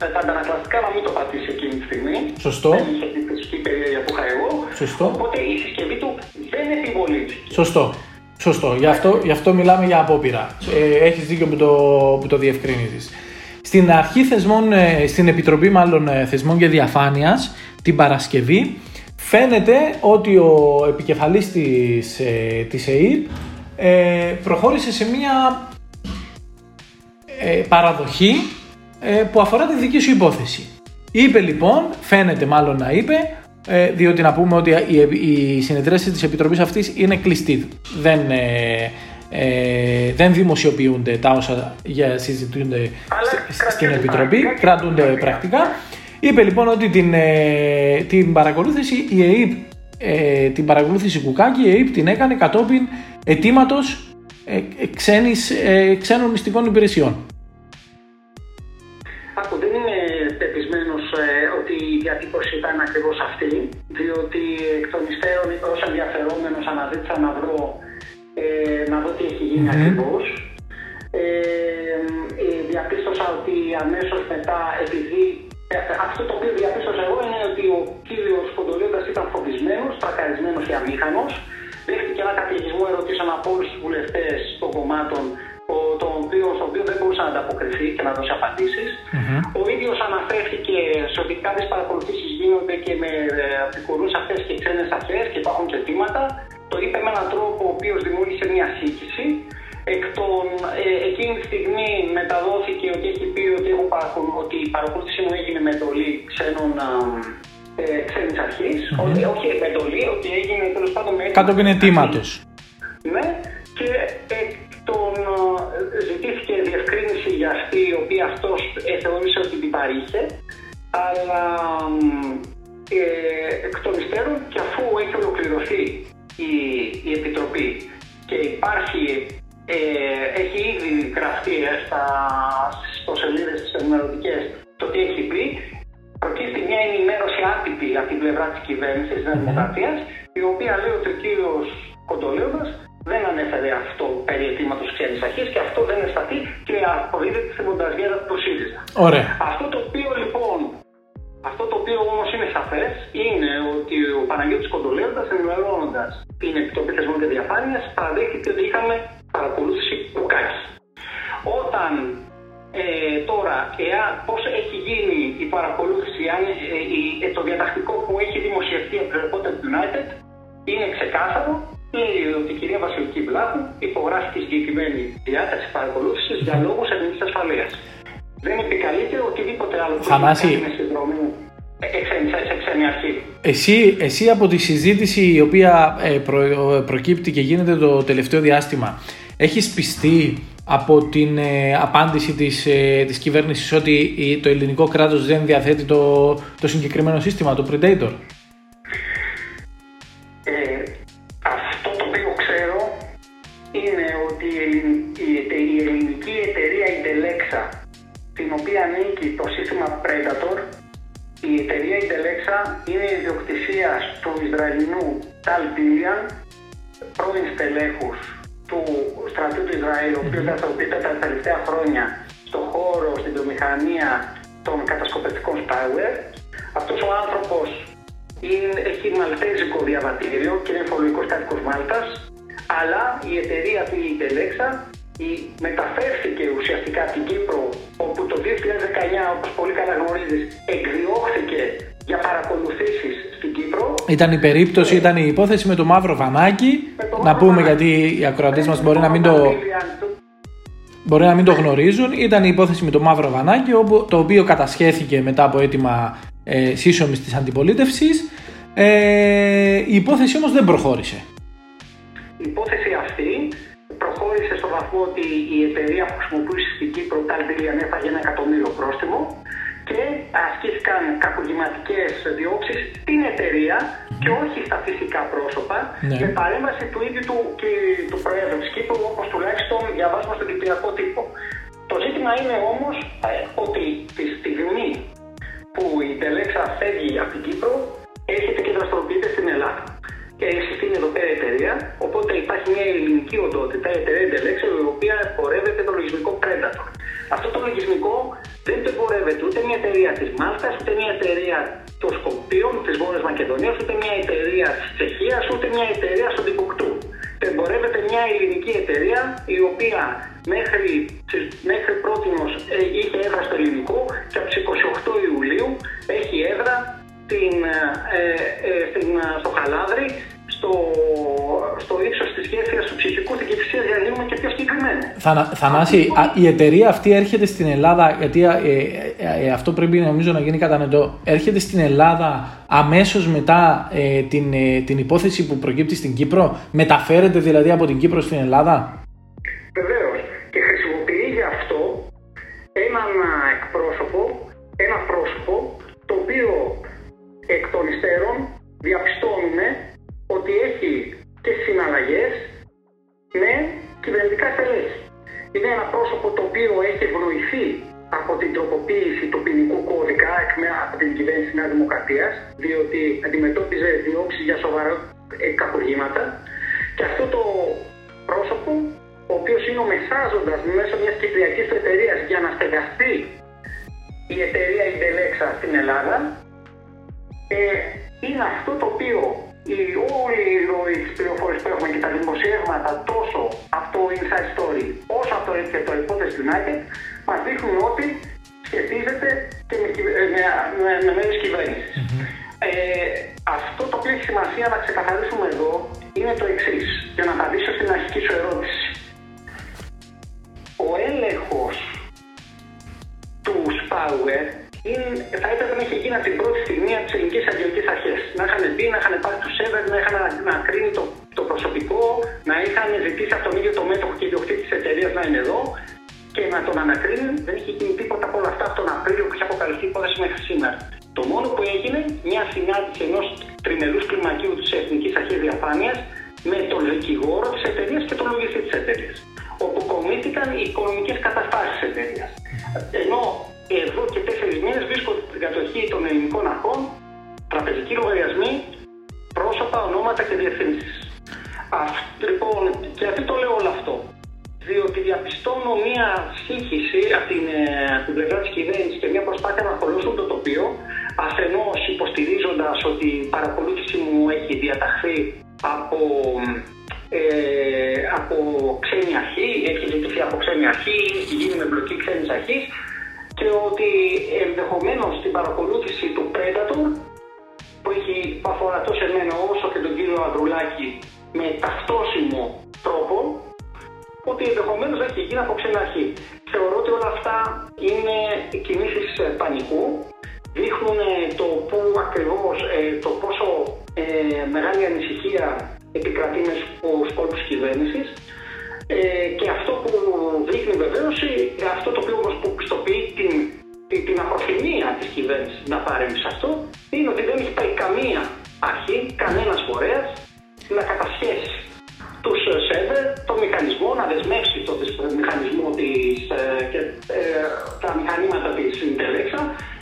B: τα αντανακλαστικά να μην το πατήσει εκείνη τη στιγμή.
A: Σωστό.
B: Δεν είχε την φυσική περίοδο που είχα εγώ.
A: Σωστό.
B: Οπότε η συσκευή του δεν επιβολήθηκε.
A: Σωστό. Σωστό. Γι' αυτό, γι αυτό μιλάμε για απόπειρα. Ε, Έχεις δίκιο που το, που το διευκρινίζεις. Στην αρχή θεσμών, ε, στην Επιτροπή μάλλον ε, Θεσμών και Διαφάνειας, την Παρασκευή, φαίνεται ότι ο επικεφαλής της, ε, της ΕΕΠ προχώρησε σε μια παραδοχή που αφορά τη δική σου υπόθεση. Είπε λοιπόν, φαίνεται μάλλον να είπε, διότι να πούμε ότι η συνεδρίαση της Επιτροπής αυτής είναι κλειστή. Δεν ε, δεν δημοσιοποιούνται τα όσα για συζητούνται στην Επιτροπή, κρατούνται πρακτικά. Είπε λοιπόν ότι την, ε, την παρακολούθηση η ΕΕΠ, ε, την παρακολούθηση Κουκάκη, η ΕΕΠ την έκανε κατόπιν αιτήματος ε, ε, ξένων μυστικών υπηρεσιών.
B: Άκου, δεν είμαι πεπισμένος ε, ότι η διατύπωση ήταν ακριβώς αυτή, διότι εκ των υστέρων ως ενδιαφερόμενος αναζήτησα να βρω ε, να δω τι έχει γίνει mm-hmm. ακριβώς. Ε, ε, διαπίστωσα ότι αμέσως μετά, επειδή ε, αυτό το οποίο διαπίστωσα εγώ είναι ότι ο κύριος Κοντολίοντας ήταν φοβισμένος, τρακαρισμένος και αμήχανος. Δέχτηκε ένα καταιγισμό ερωτήσεων από όλους τους βουλευτές των κομμάτων, το οποίο, στο οποίο δεν μπορούσε να ανταποκριθεί και να δώσει απαντήσεις. Mm-hmm. Ο ίδιος αναφέρθηκε σε ότι κάποιες παρακολουθήσεις γίνονται και με επικουρού αυτές και ξένες αρχές και υπάρχουν και αιτήματα το είπε με έναν τρόπο ο οποίος δημιούργησε μια σύγκριση. Εκ των, ε, εκείνη τη στιγμή μεταδόθηκε ότι έχει πει ότι, έχω ότι η παρακολούθηση μου έγινε με εντολή ξένων ε, ξένης αρχής, mm-hmm. ότι, όχι με εντολή, ότι έγινε τέλος πάντων με
A: Κατόπιν αιτήματος.
B: Ναι, και εκ των ε, ζητήθηκε διευκρίνηση για αυτή η οποία αυτός ε, θεώρησε ότι την παρήχε, αλλά ε, εκ των υστέρων και αφού έχει ολοκληρωθεί η, η Επιτροπή και υπάρχει, ε, έχει ήδη γραφτεί στα, στις προσελίδες της ενημερωτικές το τι έχει πει, προκύπτει μια ενημέρωση άτυπη από την πλευρά της κυβέρνησης της Νέας Δημοκρατίας, η οποία λέει ότι ο κύριο Κοντολέοντας δεν ανέφερε αυτό περί αιτήματος ξένης αρχής και αυτό δεν εσταθεί και αποδίδεται στη μονταζιέρα του ΣΥΡΙΖΑ.
A: Ωραία.
B: Αυτό το οποίο λοιπόν αυτό το οποίο όμως είναι σαφές είναι ότι ο Παναγιώτης Κοντολέοντας, ενημερώνοντας την Επιτροπή Θεσμών και Διαφάνειας, παραδέχεται ότι είχαμε παρακολούθηση Ουκάκη. Όταν ε, τώρα, εάν, πώς έχει γίνει η παρακολούθηση, αν, ε, το διατακτικό που έχει δημοσιευτεί από το Reporter United είναι ξεκάθαρο. Λέει ότι η κυρία Βασιλική Βλάχου υπογράφει τη συγκεκριμένη διάταξη παρακολούθησης για λόγους εθνική ασφαλείας. Δεν επικαλείται οτιδήποτε άλλο που
A: Θανάση.
B: είναι συνδρομή σε ξένη αρχή.
A: Εσύ, εσύ από τη συζήτηση η οποία ε, προ- προκύπτει και γίνεται το τελευταίο διάστημα, έχεις πιστεί από την ε, απάντηση της, ε, της κυβέρνησης ότι η- το ελληνικό κράτος δεν διαθέτει το, το συγκεκριμένο σύστημα, το Predator;
B: Ε, αυτό το οποίο ξέρω είναι ότι η, ελλην- η, εται- η ελληνική εταιρεία Intelexa, την οποία ανήκει το σύστημα Predator, η εταιρεία Intelexa είναι ιδιοκτησία του Ισραηλινού Tal Billian, πρώην στελέχους του στρατού του Ισραήλ, ο οποίος δραστηριοποιείται τα τελευταία χρόνια στον χώρο, στην βιομηχανία των κατασκοπευτικών spyware. Αυτός ο άνθρωπος είναι, έχει μαλτέζικο διαβατήριο και είναι φορολογικός κάτοικος Μάλτας, αλλά η εταιρεία του η Intelexa η, μεταφέρθηκε ουσιαστικά από την Κύπρο, όπου το 2019, όπως πολύ καλά γνωρίζεις, εκδιώχθηκε για παρακολουθήσεις στην Κύπρο.
A: Ήταν η περίπτωση, ήταν η υπόθεση με το μαύρο βανάκι.
B: Με το
A: Να
B: μαύρο
A: πούμε
B: βανάκι.
A: γιατί οι ακροατές μας μπορεί να μην το,
B: το...
A: μπορεί να μην το γνωρίζουν. Ήταν η υπόθεση με το μαύρο βανάκι, όπου, το οποίο κατασχέθηκε μετά από αίτημα ε, σύσσωμης της αντιπολίτευσης. Ε, η υπόθεση όμως δεν προχώρησε.
B: Η υπόθεση αυτή προχώρησε στο βαθμό ότι η εταιρεία που χρησιμοποιούσε στην Κύπρο, Talbillion, έφαγε ένα εκατομμύριο πρόστιμο και ασκήθηκαν κακουργηματικέ διώξεις στην εταιρεία και όχι στα φυσικά πρόσωπα
A: Ναι.
B: με παρέμβαση του ίδιου του, και του Προέδρου της Κύπρου, όπως τουλάχιστον διαβάζουμε στον Κυπριακό τύπο. Το ζήτημα είναι όμως ότι τη στιγμή που η Τελέξα φεύγει από την Κύπρο, έρχεται και δραστηριοποιείται στην Ελλάδα. Και έχει συστήνει εδώ πέρα η εταιρεία, οπότε υπάρχει μια ελληνική οντότητα, η εταιρεία Τελέξα, η οποία εμπορεύεται το λογισμικό Predator. Αυτό το λογισμικό δεν το εμπορεύεται ούτε μια εταιρεία της Μάλτας, ούτε μια εταιρεία των Σκοπίων, της Βόρειας Μακεδονίας, ούτε μια εταιρεία της Τσεχίας, ούτε μια εταιρεία στον Τιμπουκτού. Το εμπορεύεται μια ελληνική εταιρεία η οποία μέχρι, μέχρι πρότινος ε, είχε έδρα στο ελληνικό και από τις 28 Ιουλίου έχει έδρα στην, ε, ε, στην, ε, στο Χαλάδρι, στο, στο ύψος της γέφυρας του ψυχικού στην Κυφυσία για να γίνουμε και πιο συγκεκριμένοι.
A: Θανα, Θανάση, α, η εταιρεία αυτή έρχεται στην Ελλάδα, γιατί ε, ε, ε, αυτό πρέπει νομίζω να γίνει κατανοητό, έρχεται στην Ελλάδα αμέσως μετά ε, την, ε, την υπόθεση που προκύπτει στην Κύπρο, μεταφέρεται δηλαδή από την Κύπρο στην Ελλάδα;
B: Βεβαίως. Και χρησιμοποιεί γι' αυτό έναν α, εκπρόσωπο, ένα πρόσωπο, το οποίο εκ των υστέρων διαπιστώνουμε ότι έχει και συναλλαγές με κυβερνητικά στελέχη. Είναι ένα πρόσωπο το οποίο έχει ευνοηθεί από την τροποποίηση του ποινικού κώδικα εκ μέ- από την κυβέρνηση της Νέας Δημοκρατίας, διότι αντιμετώπιζε διώξεις για σοβαρά ε, κακουργήματα. Και αυτό το πρόσωπο, ο οποίος είναι ο μεσάζοντας μέσω μιας κυπριακής του εταιρείας για να στεγαστεί η εταιρεία Ιντελέξα στην Ελλάδα, ε, είναι αυτό το οποίο η, όλη η ροή της πληροφορίας που έχουμε και τα δημοσιεύματα τόσο από το Inside Story όσο από το, και το Reporters United μας δείχνουν ότι σχετίζεται και με, κυβε- ε, με, με, με μέρος κυβέρνησης. Ε, αυτό το οποίο έχει σημασία να ξεκαθαρίσουμε εδώ είναι το εξής για να απαντήσω στην αρχική σου ερώτηση. Ο έλεγχος του spyware είναι, θα έπρεπε να είχε γίνει από την πρώτη στιγμή από τις ελληνικές αγγελικέ αρχές. Να είχαν μπει, να είχαν πάρει τους σερβερ, να είχαν να, να κρίνει το, το προσωπικό, να είχαν ζητήσει από τον ίδιο το μέτοχο και ιδιοκτήτη της εταιρείας να είναι εδώ και να τον ανακρίνει. Δεν είχε γίνει τίποτα από όλα αυτά από τον Απρίλιο που είχε αποκαλυφθεί η υπόθεση μέχρι σήμερα. Το μόνο που έγινε, μια συνάντηση ενός τριμελού κλιμακίου της Εθνικής Αρχής Διαφάνειας με τον δικηγόρο της εταιρείας και τον λογιστή της εταιρείας. Όπου κομίστηκαν οι οικονομικές καταστάσεις της εταιρείας. Ενώ εδώ και τέσσερι μήνε βρίσκονται στην κατοχή των ελληνικών αρχών, τραπεζικοί λογαριασμοί, πρόσωπα, ονόματα και διευθύνσεις. Λοιπόν, και γιατί το λέω όλο αυτό. Διότι διαπιστώνω μία σύγχυση από την, ε, από την πλευρά της κυβέρνησης και μία προσπάθεια να χωρίσουν το τοπίο, αφενός υποστηρίζοντας ότι η παρακολούθηση μου έχει διαταχθεί από ε, από ξένη αρχή, έχει ζητηθεί από ξένη αρχή, έχει γίνει με μπλοκή ξένης αρχής και ότι ενδεχομένως στην παρακολούθηση του Predator που, έχει, που αφορά τόσο εμένα όσο και τον κύριο Ανδρουλάκη με ταυτόσιμο τρόπο ότι ενδεχομένως έχει γίνει από ξένη αρχή. Θεωρώ ότι όλα αυτά είναι κινήσεις πανικού, δείχνουν το πού ακριβώς, ε, το πόσο ε, μεγάλη ανησυχία επικρατεί μες στους κόλπους της κυβέρνησης ε, και αυτό που δείχνει βεβαίω, αυτό το οποίο όμως που πιστοποιεί την, την, την απροθυμία της κυβέρνησης να παρέμβει σε αυτό, είναι ότι δεν έχει πάει καμία αρχή, κανένας φορέας να κατασχέσει τους σερβερ, το μηχανισμό, να δεσμεύσει το μηχανισμό της, ε, και ε, τα μηχανήματα της Intellexa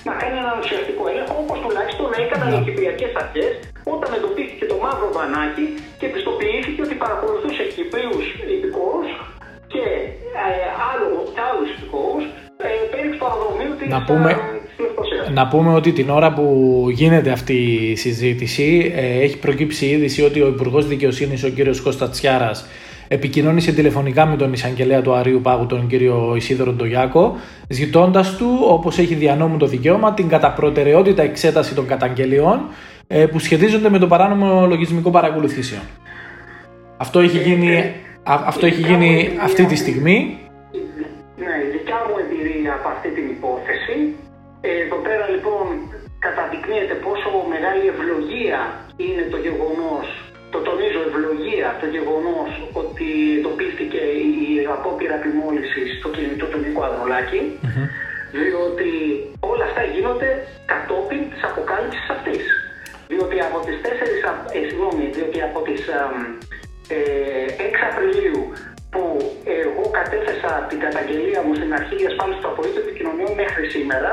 B: να κάνει έναν ουσιαστικό έλεγχο όπως τουλάχιστον έκαναν οι Κυπριακές αρχές όταν εντοπίστηκε το μαύρο βανάκι και πιστοποιήθηκε ότι παρακολουθούσε Κυπρίους υπηκόους και ε, άλλο, και άλλους υπηκόους ε, περί του αεροδρομίου της,
A: να πούμε,
B: ε,
A: να πούμε ότι την ώρα που γίνεται αυτή η συζήτηση ε, έχει προκύψει η είδηση ότι ο Υπουργός Δικαιοσύνης, ο κύριος Κώστας Τσιάρας, επικοινώνησε τηλεφωνικά με τον εισαγγελέα του Αρίου Πάγου, τον κύριο Ισίδωρο Ντογιάκο, ζητώντας του, όπως έχει διανόμου το δικαίωμα, την κατά προτεραιότητα εξέταση των καταγγελιών ε, που σχετίζονται με το παράνομο λογισμικό παρακολουθήσεων. Αυτό έχει γίνει, αυτό έχει γίνει αυτή τη στιγμή.
B: Ναι, η δικιά μου εμπειρία από αυτή την υπόθεση. Εδώ πέρα λοιπόν καταδεικνύεται πόσο μεγάλη ευλογία είναι το γεγονός το τονίζω ευλογία το γεγονός ότι εντοπίστηκε η απόπειρα επιμόλυσης στο κινητό του Νίκο Αδρολάκη, διότι όλα αυτά γίνονται κατόπιν της αποκάλυψης αυτής. Διότι από τις 4, ε, συγγνώμη, διότι από τις ε, 6 Απριλίου που εγώ κατέθεσα την καταγγελία μου στην αρχή διασφάλιση του απορρίτου επικοινωνιών μέχρι σήμερα,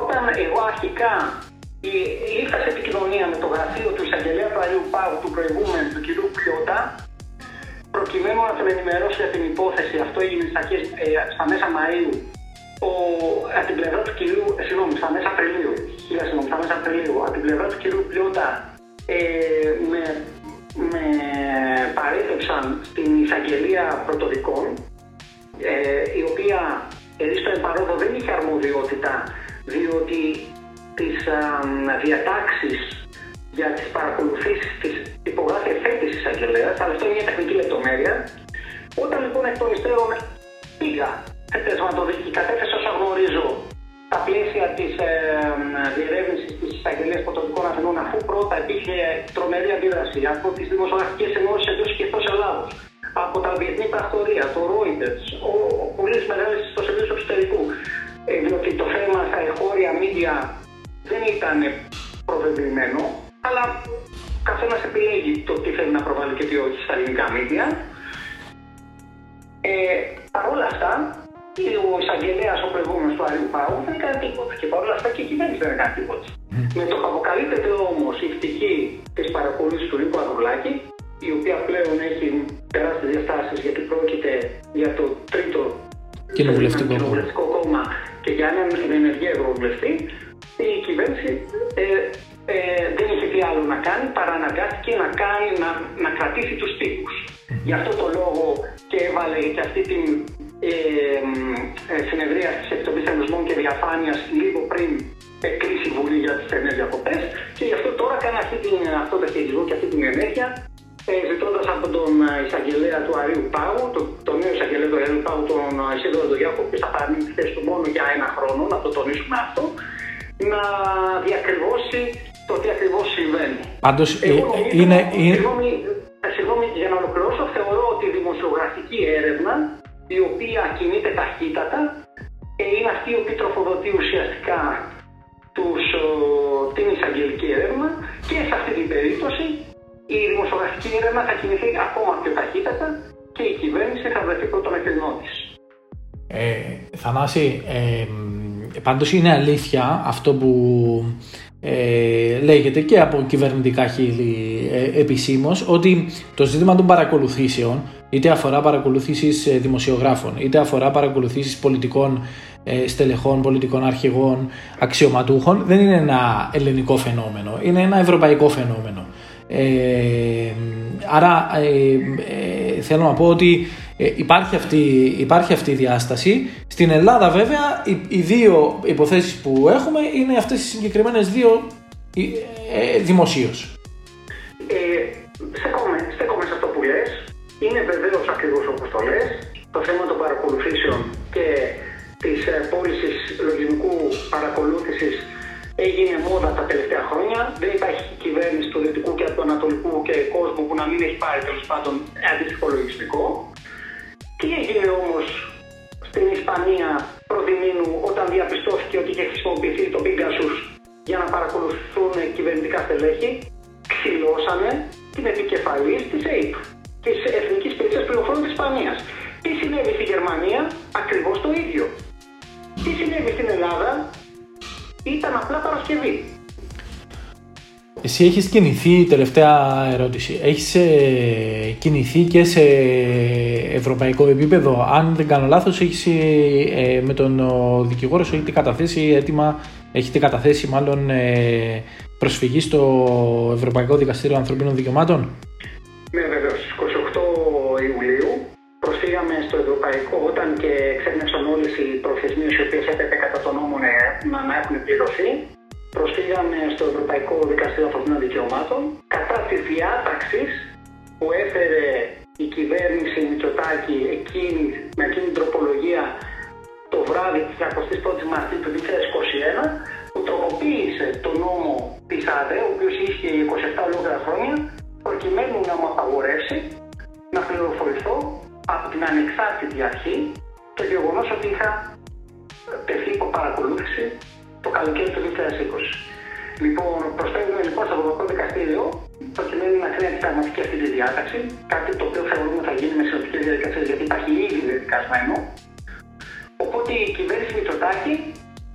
B: όταν εγώ αρχικά ήρθα σε επικοινωνία με το γραφείο του εισαγγελέα του Αγίου Πάγου του προηγούμενου, του κ. Πιώτα, προκειμένου να τον ενημερώσει για την υπόθεση. Αυτό έγινε στα, ε, στα μέσα Μαΐου, ο, από την πλευρά του κυρίου, ε, συγγνώμη, στα μέσα Απριλίου, χίλια συγγνώμη, στα μέσα Απριλίου, από την πλευρά του κυρίου Πιώτα, ε, με, με παρέτευσαν στην εισαγγελία πρωτοδικών, ε, η οποία εδώ στο εμπαρόδο δεν είχε αρμοδιότητα, διότι τις α, διατάξεις για τις παρακολουθήσεις της υπογράφει εφέτης εισαγγελέας, αλλά αυτό είναι μια τεχνική λεπτομέρεια. Όταν λοιπόν εκ των υστέρων πήγα σε θεσματοδίκη, κατέθεσα όσα γνωρίζω τα πλαίσια της ε, διερεύνησης της εισαγγελίας πρωτοβικών Αθηνών, αφού πρώτα υπήρχε τρομερή αντίδραση από τις δημοσιογραφικές ενώσεις εντός και εκτός Ελλάδος, από τα διεθνή πρακτορία, το Reuters, ο, ο πολλέ μεγάλε ιστοσελίδε του εξωτερικού, ε, διότι το θέμα στα εγχώρια μίδια δεν ήταν προβεβλημένο, αλλά καθένας επιλέγει το τι θέλει να προβάλλει και τι όχι στα ελληνικά μίδια. Ε, Παρ' όλα αυτά, ο εισαγγελέας ο προηγούμενος του Αριού Πάγου δεν έκανε τίποτα. Και παρόλα αυτά και η κυβέρνηση δεν έκανε τίποτα. Με το που αποκαλύπτεται όμως η πτυχή της παρακολούθησης του Νίκου Αδρουλάκη, η οποία πλέον έχει τεράστιες διαστάσεις γιατί πρόκειται για το τρίτο κοινοβουλευτικό κόμμα και για έναν ενεργή ευρωβουλευτή, η κυβέρνηση ε, ε, δεν είχε τι άλλο να κάνει παρά αναγκάστηκε να, κάνει, να, να κρατήσει τους τύπους. Γι' αυτό το λόγο και έβαλε και αυτή την και Διαφάνειας λίγο πριν κλείσει η Βουλή για τις ενέργειες διακοπές και γι' αυτό τώρα κάνει αυτή την, αυτό το χειρισμό και αυτή την ενέργεια ε, ζητώντας από τον εισαγγελέα του Αρίου Πάγου, τον, τον νέο εισαγγελέα του Αρίου Πάγου, τον Ισίδωρο Ντογιάκο, που θα παραμείνει τη θέση του μόνο για ένα χρόνο, να το τονίσουμε αυτό, να διακριβώσει το τι ακριβώς συμβαίνει.
A: Πάντως είναι.
B: Συγγνώμη, συγγνώμη,
A: Θανάση, ε, πάντως είναι αλήθεια αυτό που ε, λέγεται και από κυβερνητικά χείλη ε, επισήμως ότι το ζήτημα των παρακολουθήσεων είτε αφορά παρακολουθήσεις ε, δημοσιογράφων είτε αφορά παρακολουθήσεις πολιτικών ε, στελεχών, πολιτικών αρχηγών, αξιωματούχων δεν είναι ένα ελληνικό φαινόμενο, είναι ένα ευρωπαϊκό φαινόμενο. Ε, άρα ε, θέλω να πω ότι υπάρχει, αυτή, υπάρχει αυτή η διάσταση. Στην Ελλάδα βέβαια οι, οι δύο υποθέσεις που έχουμε είναι αυτές οι συγκεκριμένες δύο ε, δημοσίως.
B: στέκομαι, στέκομαι σε αυτό που λες. Είναι βεβαίως ακριβώς όπως το λες. Το θέμα των παρακολουθήσεων και της ε, πώλησης λογισμικού παρακολούθησης έγινε μόδα τα τελευταία χρόνια. Δεν υπάρχει κυβέρνηση του Δυτικού και του Ανατολικού και κόσμου που να μην έχει πάρει τέλος πάντων αντίστοιχο λογιστικό. Τι έγινε όμως στην Ισπανία προδημήνου όταν διαπιστώθηκε ότι είχε χρησιμοποιηθεί το Pegasus για να παρακολουθούν κυβερνητικά στελέχη, ξυλώσανε την επικεφαλή της ΑΕΠ, της Εθνικής Υπηρεσίας Πληροφορών της Ισπανίας. Τι συνέβη στη Γερμανία, ακριβώς το ίδιο. Τι συνέβη στην Ελλάδα, ήταν απλά Παρασκευή.
A: Εσύ έχεις κινηθεί, τελευταία ερώτηση, έχεις ε, κινηθεί και σε ευρωπαϊκό επίπεδο; Αν δεν κάνω λάθος, έχεις ε, με τον δικηγόρο σου έχετε καταθέσει έτοιμα, έχετε καταθέσει μάλλον ε, προσφυγή στο Ευρωπαϊκό Δικαστήριο Ανθρωπίνων Δικαιωμάτων;
B: Ναι, βέβαια. Στις 28 Ιουλίου προσφύγαμε στο Ευρωπαϊκό όταν και ξένεξαν όλες οι προθεσμίες οι οποίες έπρεπε κατά τον νόμο να, να έχουν πληρωθεί. Προσφύγαμε στο Ευρωπαϊκό Δικαστήριο Ανθρωπίνων Δικαιωμάτων κατά τη διάταξης που έφερε η κυβέρνηση Μητσοτάκη εκείνη, με εκείνη την τροπολογία το βράδυ της 21ης Μαρτίου του 2021 που τροποποίησε το νόμο της ΑΔΕ, ο οποίος ίσχυε 27 ολόκληρα χρόνια, προκειμένου να μου απαγορεύσει να πληροφορηθώ από την ανεξάρτητη αρχή το γεγονός ότι είχα τεθεί υπό παρακολούθηση το καλοκαίρι του 2020. Λοιπόν, προσφέρουμε λοιπόν στο Ευρωπαϊκό Δικαστήριο προκειμένου να κρίνει πραγματική αυτή τη διάταξη, κάτι το οποίο θεωρούμε θα γίνει με συνοπτικές διαδικασίες γιατί υπάρχει ήδη δεδικασμένο. Οπότε η κυβέρνηση Μητσοτάκη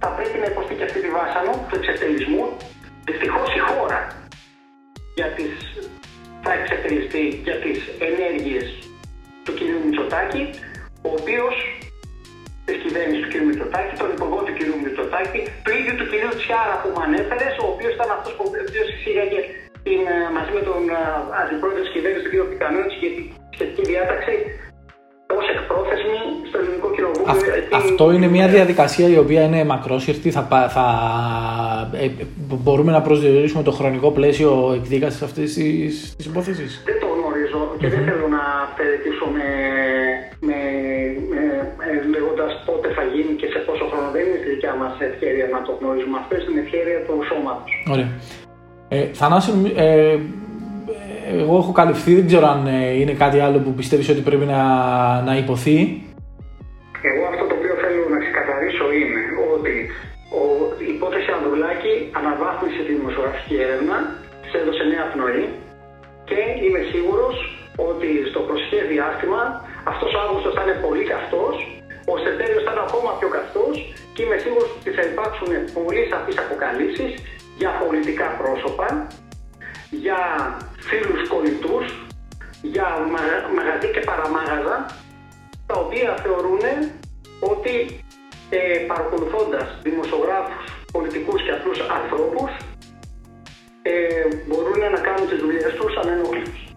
B: θα πρέπει να υποστεί και αυτή τη βάσανο του εξευτελισμού. Δυστυχώς η χώρα για τις, θα εξευτελιστεί για τις ενέργειες του κ. Μητσοτάκη, ο οποίος της κυβέρνησης του κ. Μητσοτάκη, τον υπουργό του κ. Μητσοτάκη, του ίδιου του κ. Τσιάρα που μου ανέφερες, ο οποίος ήταν αυτός που εισήγαγε την, ε, μαζί με τον ε, αντιπρόεδρο της κυβέρνησης, τον κ. Πικανέο, τη σχετική διάταξη ως εκπρόθεσμη στο ελληνικό κοινοβούλιο.
A: αυτό είναι μια διαδικασία η οποία είναι μακρόσυρτη. Θα, θα ε, μπορούμε να προσδιορίσουμε το χρονικό πλαίσιο εκδίκασης αυτής της υπόθεσης;
B: Δεν το γνωρίζω και δεν θέλω να αυτερετήσω με, με, με, λέγοντα πότε θα γίνει και σε πόσο χρόνο. Δεν είναι στη δικιά μας ευκαιρία να το γνωρίζουμε. Αυτό είναι στην ευκαιρία του σώματος.
A: Ωραία. Ε, Θανάση, ε, εγώ έχω καλυφθεί, δεν ξέρω αν ε, είναι κάτι άλλο που πιστεύεις ότι πρέπει να, να υποθεί.
B: Εγώ αυτό το οποίο θέλω να ξεκαθαρίσω είναι ότι ο, η υπόθεση Ανδρουλάκη αναβάθμισε τη δημοσιογραφική έρευνα, σε έδωσε νέα πνοή και είμαι σίγουρος ότι στο προσχέ διάστημα αυτός ο Αύγουστος θα είναι πολύ καυτός, ο Σεπτέμβριος θα είναι ακόμα πιο καυτός και είμαι σίγουρος ότι θα υπάρξουν πολύ σαφείς αποκαλύψεις για πολιτικά πρόσωπα, για φίλους κολλητούς, για μαγαζί και παραμάγαζα, τα οποία θεωρούν ότι ε, παρακολουθώντας δημοσιογράφους, πολιτικούς και απλούς ανθρώπους, ε, μπορούν να κάνουν τις δουλειές τους ανενόχλητους.